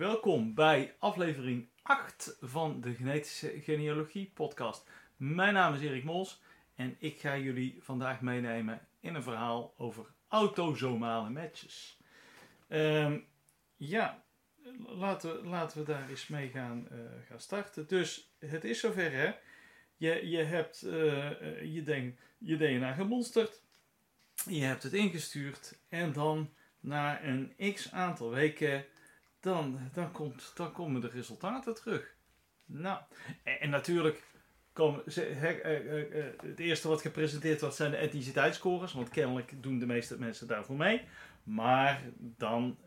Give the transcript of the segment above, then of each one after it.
Welkom bij aflevering 8 van de Genetische Genealogie podcast. Mijn naam is Erik Mols en ik ga jullie vandaag meenemen in een verhaal over autosomale matches. Ehm, ja, laten we, laten we daar eens mee gaan, eh, gaan starten. Dus het is zover hè. Je, je hebt eh, eh, je, denk, je DNA gemonsterd. Je hebt het ingestuurd en dan na een x aantal weken dan, dan, komt, dan komen de resultaten terug. Nou, en, en natuurlijk komen ze, he, eh, eh, eh, het eerste wat gepresenteerd wordt zijn de etniciteitsscores, want kennelijk doen de meeste mensen daarvoor mee. Maar dan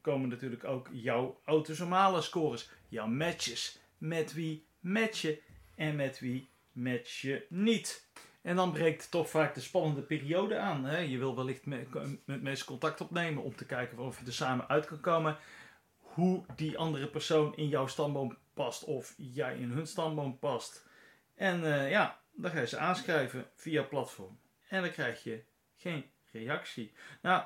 komen natuurlijk ook jouw autosomale scores, jouw matches. Met wie match je en met wie match je niet. En dan breekt toch vaak de spannende periode aan. Hè? Je wil wellicht met, met mensen contact opnemen om te kijken of je er samen uit kan komen hoe die andere persoon in jouw stamboom past of jij in hun stamboom past. En uh, ja, dan ga je ze aanschrijven via platform. En dan krijg je geen reactie. Nou,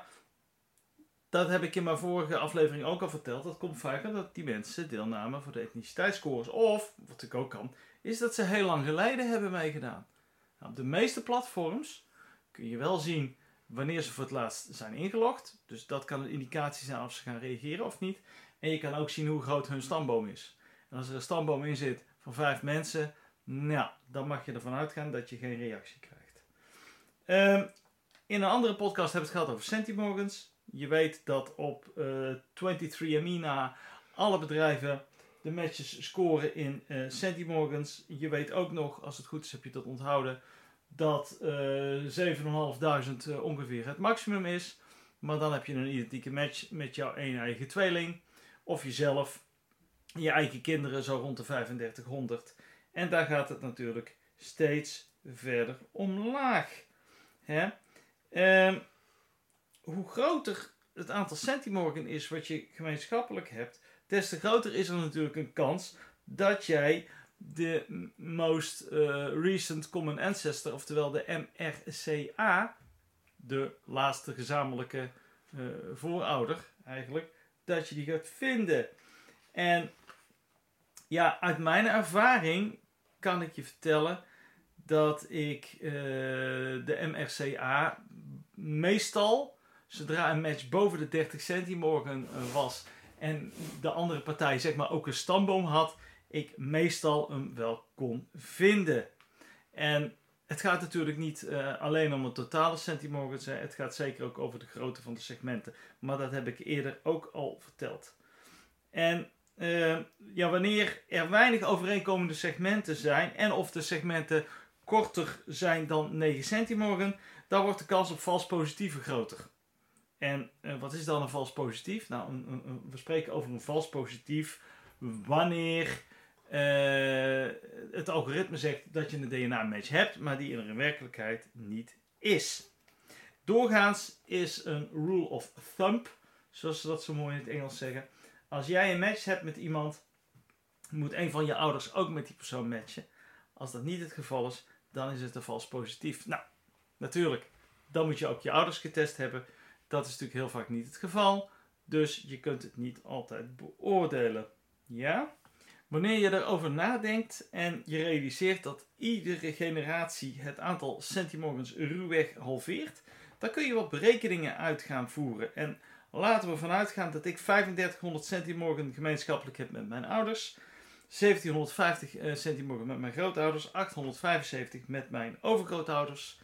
dat heb ik in mijn vorige aflevering ook al verteld. Dat komt vaak omdat die mensen deelnamen voor de etniciteitsscores. Of, wat ik ook kan, is dat ze heel lang geleden hebben meegedaan. Nou, op de meeste platforms kun je wel zien wanneer ze voor het laatst zijn ingelogd. Dus dat kan een indicatie zijn of ze gaan reageren of niet. En je kan ook zien hoe groot hun stamboom is. En als er een stamboom in zit van vijf mensen, nou, dan mag je ervan uitgaan dat je geen reactie krijgt. Um, in een andere podcast hebben we het gehad over centimorgans. Je weet dat op uh, eh, 23andMe na alle bedrijven de matches scoren in uh. Je weet ook nog, als het goed is heb je dat onthouden, dat uh, eh, 7.500 ongeveer het maximum is. Maar dan heb je een identieke match met jouw een eigen tweeling of jezelf, je eigen kinderen zo rond de 3500. En daar gaat het natuurlijk steeds verder omlaag. Hè? Ehm, hoe groter het aantal centimorgen is wat je gemeenschappelijk hebt, des te groter is er natuurlijk een kans dat jij de most uh, recent common ancestor, oftewel de MRCA, de laatste gezamenlijke uh, voorouder eigenlijk, dat je die gaat vinden. En ja, uit mijn ervaring kan ik je vertellen dat ik uh, de MRCA meestal, zodra een match boven de 30 centimorgen uh, was en de andere partij zeg maar ook een stamboom had, ik meestal hem wel kon vinden. En het gaat natuurlijk niet uh, alleen om het totale centimorgans. Het gaat zeker ook over de grootte van de segmenten. Maar dat heb ik eerder ook al verteld. En uh, ja, wanneer er weinig overeenkomende segmenten zijn en of de segmenten korter zijn dan 9 centimorgen, dan wordt de kans op vals positieve groter. En uh, wat is dan een vals positief? Nou, een, we spreken over een vals positief wanneer uh, het algoritme zegt dat je een DNA-match hebt, maar die er in werkelijkheid niet is. Doorgaans is een rule of thumb, zoals ze dat zo mooi in het Engels zeggen. Als jij een match hebt met iemand, moet een van je ouders ook met die persoon matchen. Als dat niet het geval is, dan is het een vals positief. Nou, natuurlijk, dan moet je ook je ouders getest hebben. Dat is natuurlijk heel vaak niet het geval. Dus je kunt het niet altijd beoordelen. Ja? Wanneer je erover nadenkt en je realiseert dat iedere generatie het aantal centimorgens ruwweg halveert, dan kun je wat berekeningen uit gaan voeren. En laten we vanuit gaan dat ik 3500 centimorgen gemeenschappelijk heb met mijn ouders, 1750 eh, centimorgen met mijn grootouders, 875 met mijn overgrootouders,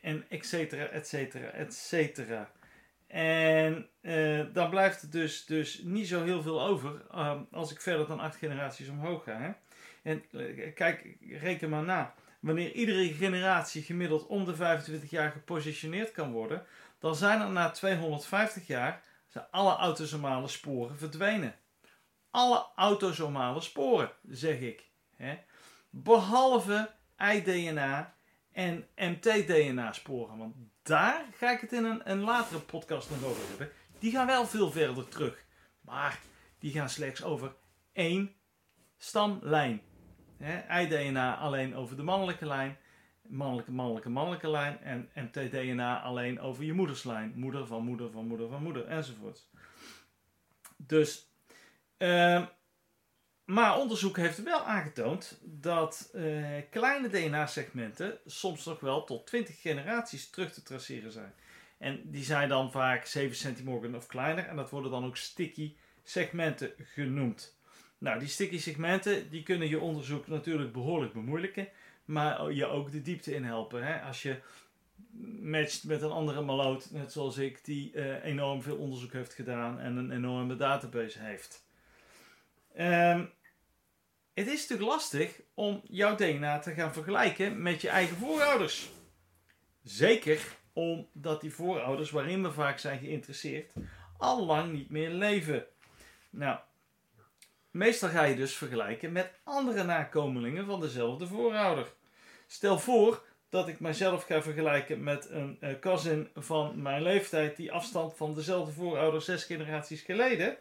en et cetera, et cetera, et cetera. En uh, dan blijft er dus, dus niet zo heel veel over uh, als ik verder dan acht generaties omhoog ga. Hè? En uh, kijk, reken maar na. Wanneer iedere generatie gemiddeld om de 25 jaar gepositioneerd kan worden, dan zijn er na 250 jaar zijn alle autosomale sporen verdwenen. Alle autosomale sporen, zeg ik. Hè? Behalve iDNA en mtDNA sporen. Want daar ga ik het in een, een latere podcast nog over hebben. Die gaan wel veel verder terug. Maar die gaan slechts over één stamlijn. iDNA alleen over de mannelijke lijn. Mannelijke, mannelijke, mannelijke lijn. En mtDNA alleen over je moederslijn. Moeder van moeder van moeder van moeder enzovoort. Dus, uh, maar onderzoek heeft wel aangetoond dat uh, kleine DNA-segmenten soms nog wel tot 20 generaties terug te traceren zijn. En die zijn dan vaak 7 centimorgen of kleiner en dat worden dan ook sticky segmenten genoemd. Nou, die sticky segmenten die kunnen je onderzoek natuurlijk behoorlijk bemoeilijken, maar je ook de diepte in helpen. Hè? Als je matcht met een andere maloot, net zoals ik, die uh, enorm veel onderzoek heeft gedaan en een enorme database heeft. Um, het is natuurlijk lastig om jouw DNA te gaan vergelijken met je eigen voorouders. Zeker omdat die voorouders, waarin we vaak zijn geïnteresseerd, al lang niet meer leven. Nou, meestal ga je dus vergelijken met andere nakomelingen van dezelfde voorouder. Stel voor dat ik mijzelf ga vergelijken met een uh, cousin van mijn leeftijd die afstand van dezelfde voorouder zes generaties geleden.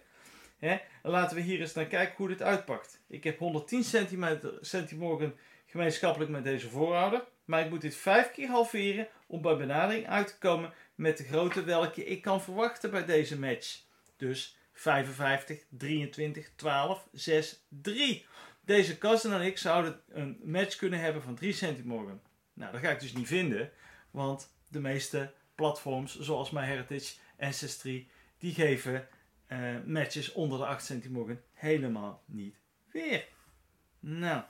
Hè? laten we hier eens naar kijken hoe dit uitpakt. Ik heb 110 centimeter, centimorgen gemeenschappelijk met deze voorouder. Maar ik moet dit vijf keer halveren om bij benadering uit te komen met de grootte welke ik kan verwachten bij deze match. Dus 55, 23, 12, 6, 3. Deze cousin en ik zouden een match kunnen hebben van 3 centimorgen. Nou, dat ga ik dus niet vinden, want de meeste platforms zoals MyHeritage, Ancestry, die geven uh, matches onder de 8 centimorgen helemaal niet weer. Nou.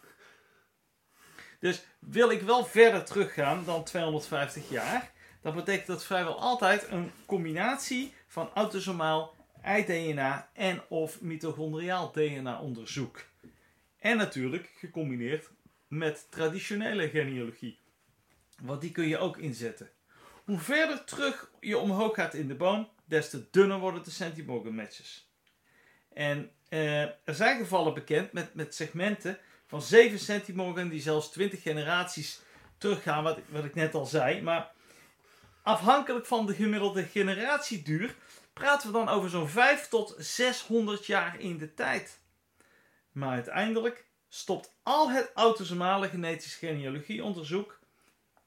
Dus wil ik wel verder teruggaan dan 250 jaar, dat betekent dat vrijwel altijd een combinatie van autosomaal i-DNA en of mitochondriaal DNA onderzoek. En natuurlijk gecombineerd met traditionele genealogie. Want die kun je ook inzetten. Hoe verder terug je omhoog gaat in de boom, des te dunner worden de centimorgan matches. En uh, er zijn gevallen bekend met, met segmenten van 7 centimorgan die zelfs 20 generaties teruggaan, wat, wat ik net al zei. Maar afhankelijk van de gemiddelde generatieduur praten we dan over zo'n 5 tot 600 jaar in de tijd. Maar uiteindelijk stopt al het autosomale genetisch genealogieonderzoek,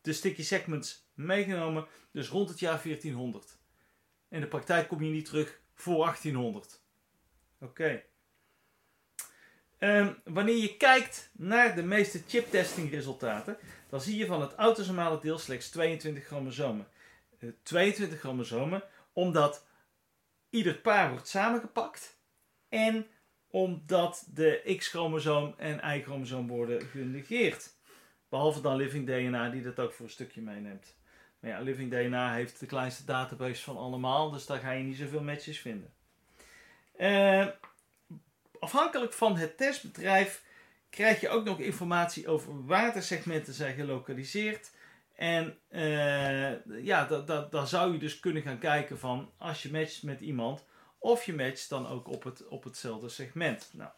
de sticky segments meegenomen, dus rond het jaar 1400. In de praktijk kom je niet terug voor 1800. Oké. Ehm, wanneer je kijkt naar de meeste chiptesting resultaten, dan zie je van het autosomale deel slechts 22 chromosomen. 22 eh, chromosomen, omdat ieder paar wordt samengepakt en omdat de X-chromosoom en Y-chromosoom worden genegeerd. Behalve dan living DNA die dat ook voor een stukje meeneemt. Maar ja, living DNA heeft de kleinste database van allemaal, dus daar ga je niet zoveel matches vinden. Uh, afhankelijk van het testbedrijf krijg je ook nog informatie over waar de segmenten zijn gelokaliseerd. En uh, ja, daar zou je dus kunnen gaan kijken van als je matcht met iemand, of je matcht dan ook op, het, op hetzelfde segment. Nou,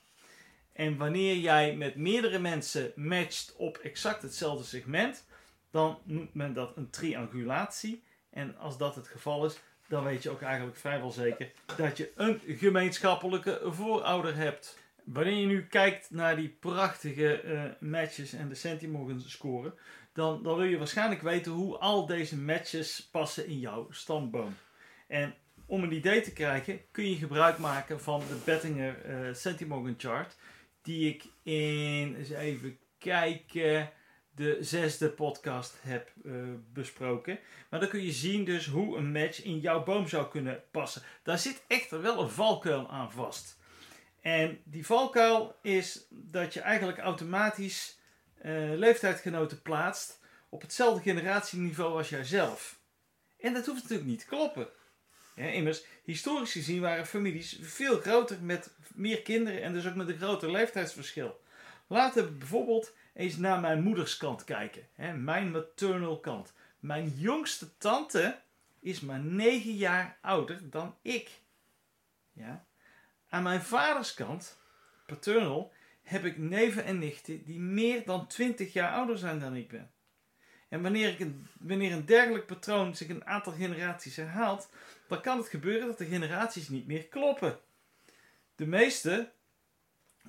en wanneer jij met meerdere mensen matcht op exact hetzelfde segment, dan noemt men dat een triangulatie. En als dat het geval is, dan weet je ook eigenlijk vrijwel zeker dat je een gemeenschappelijke voorouder hebt. Wanneer je nu kijkt naar die prachtige uh, matches en de centimorgan scoren, dan, dan wil je waarschijnlijk weten hoe al deze matches passen in jouw stamboom. En om een idee te krijgen kun je gebruik maken van de Bettinger uh, chart, die ik in, eens even kijken, de zesde podcast heb uh, besproken. Maar dan kun je zien dus hoe een match in jouw boom zou kunnen passen. Daar zit echter wel een valkuil aan vast. En die valkuil is dat je eigenlijk automatisch leeftijdgenoten plaatst op hetzelfde generatieniveau als jijzelf. En dat hoeft natuurlijk niet te kloppen. Immers, historisch gezien waren families veel groter met meer kinderen en dus ook met een groter leeftijdsverschil. Laten we bijvoorbeeld eens naar mijn moederskant kijken. Hè, mijn maternal kant. Mijn jongste tante is maar 9 jaar ouder dan ik. Ja. Aan mijn vaders kant, paternal, heb ik neven en nichten die meer dan 20 jaar ouder zijn dan ik ben. En wanneer, ik een, wanneer een dergelijk patroon zich een aantal generaties herhaalt, dan kan het gebeuren dat de generaties niet meer kloppen. De meeste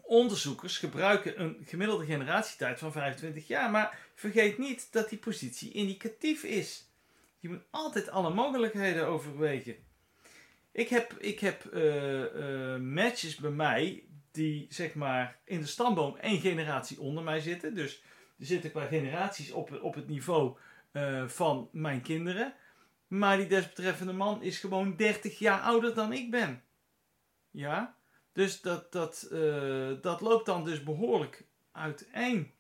onderzoekers gebruiken een gemiddelde generatietijd van 25 jaar, maar vergeet niet dat die positie indicatief is. Je moet altijd alle mogelijkheden overwegen. Ik heb, ik heb uh, uh, matches bij mij die zeg maar in de stamboom één generatie onder mij zitten. Dus er zitten qua generaties op, op het niveau uh, van mijn kinderen. Maar die desbetreffende man is gewoon 30 jaar ouder dan ik ben. Ja, dus dat, dat, uh, dat loopt dan dus behoorlijk uiteen.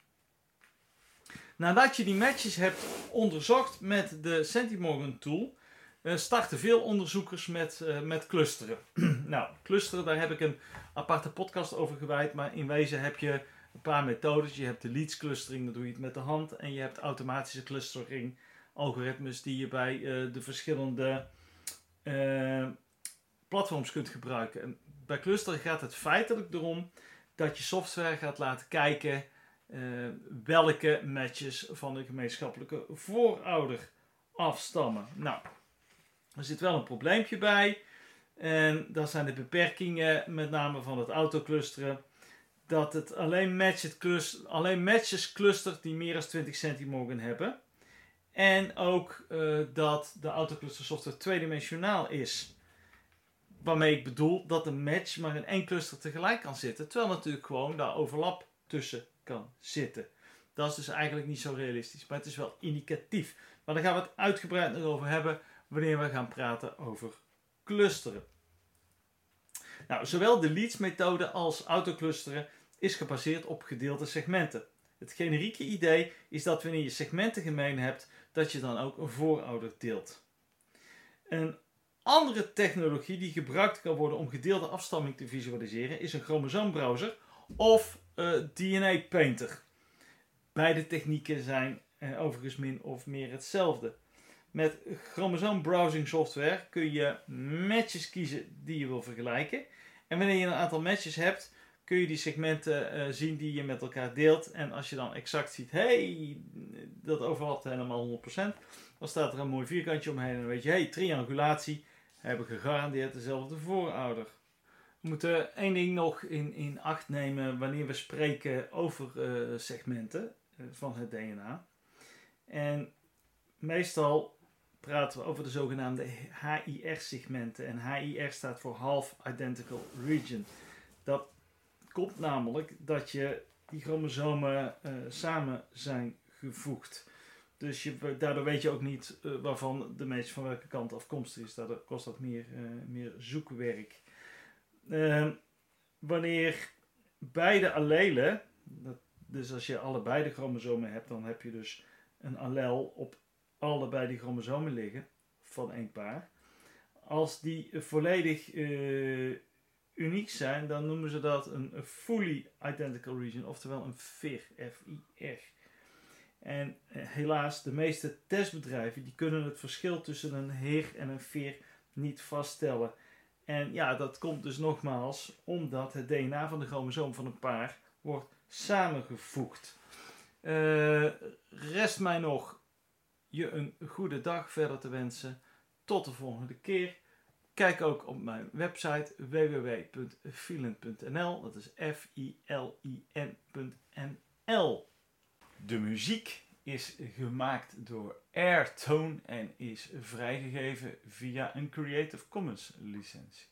Nadat je die matches hebt onderzocht met de Centimorgan tool, starten veel onderzoekers met, uh, met clusteren. nou, clusteren, daar heb ik een aparte podcast over gewijd, maar in wezen heb je een paar methodes. Je hebt de leads clustering, dan doe je het met de hand, en je hebt automatische clustering, algoritmes die je bij uh, de verschillende platforms kunt gebruiken. En bij clusteren gaat het feitelijk erom dat je software gaat laten kijken welke matches van de gemeenschappelijke voorouder afstammen. Nou, er zit wel een probleempje bij. En dat zijn de beperkingen, met name van het autoclusteren. Dat het alleen, match cluster, alleen matches clustert die meer dan 20 centimorgen hebben. En ook uh, dat de autocluster software tweedimensionaal is. Waarmee ik bedoel dat een match maar in één cluster tegelijk kan zitten. Terwijl natuurlijk gewoon daar overlap tussen kan zitten. Dat is dus eigenlijk niet zo realistisch. Maar het is wel indicatief. Maar daar gaan we het uitgebreid over hebben wanneer we gaan praten over clusteren. Nou, zowel de leads-methode als autoclusteren is gebaseerd op gedeelde segmenten. Het generieke idee is dat wanneer je segmenten gemeen hebt, dat je dan ook een voorouder deelt. Een andere technologie die gebruikt kan worden om gedeelde afstamming te visualiseren is een chromosoombrowser of eh, DNA Painter. Beide technieken zijn uh, overigens min of meer hetzelfde. Met chromosoom browsing software kun je matches kiezen die je wil vergelijken. En wanneer je een aantal matches hebt, kun je die segmenten uh, zien die je met elkaar deelt. En als je dan exact ziet, hey, dat overlapt helemaal 100%, dan staat er een mooi vierkantje omheen. En dan weet je, hey, triangulatie, hebben gegarandeerd dezelfde voorouder. We moeten één ding nog in, in acht nemen wanneer we spreken over uh, segmenten uh, van het DNA. En meestal praten we over de zogenaamde HIR-segmenten. En HIR staat voor Half Identical Region. Dat komt namelijk dat je die chromosomen uh, samen zijn gevoegd. Dus je, daardoor weet je ook niet uh, waarvan de match van welke kant afkomstig is. Daardoor kost dat meer, uh, meer zoekwerk. Ehm, wanneer beide allelen, dat, dus als je allebei de chromosomen hebt, dan heb je dus een allel op allebei die chromosomen liggen van één paar. Als die volledig uh, uniek zijn, dan noemen ze dat een fully identical region, oftewel een FIR. F-I-R. En uh, helaas, de meeste testbedrijven die kunnen het verschil tussen een HIR en een FIR niet vaststellen. En ja, dat komt dus nogmaals omdat het DNA van de chromosoom van een paar wordt samengevoegd. Uh, rest mij nog je een goede dag verder te wensen. Tot de volgende keer. Kijk ook op mijn website www.filin.nl. Dat is F-I-L-I-N.nl. De muziek is gemaakt door Airtone en is vrijgegeven via een Creative Commons licentie.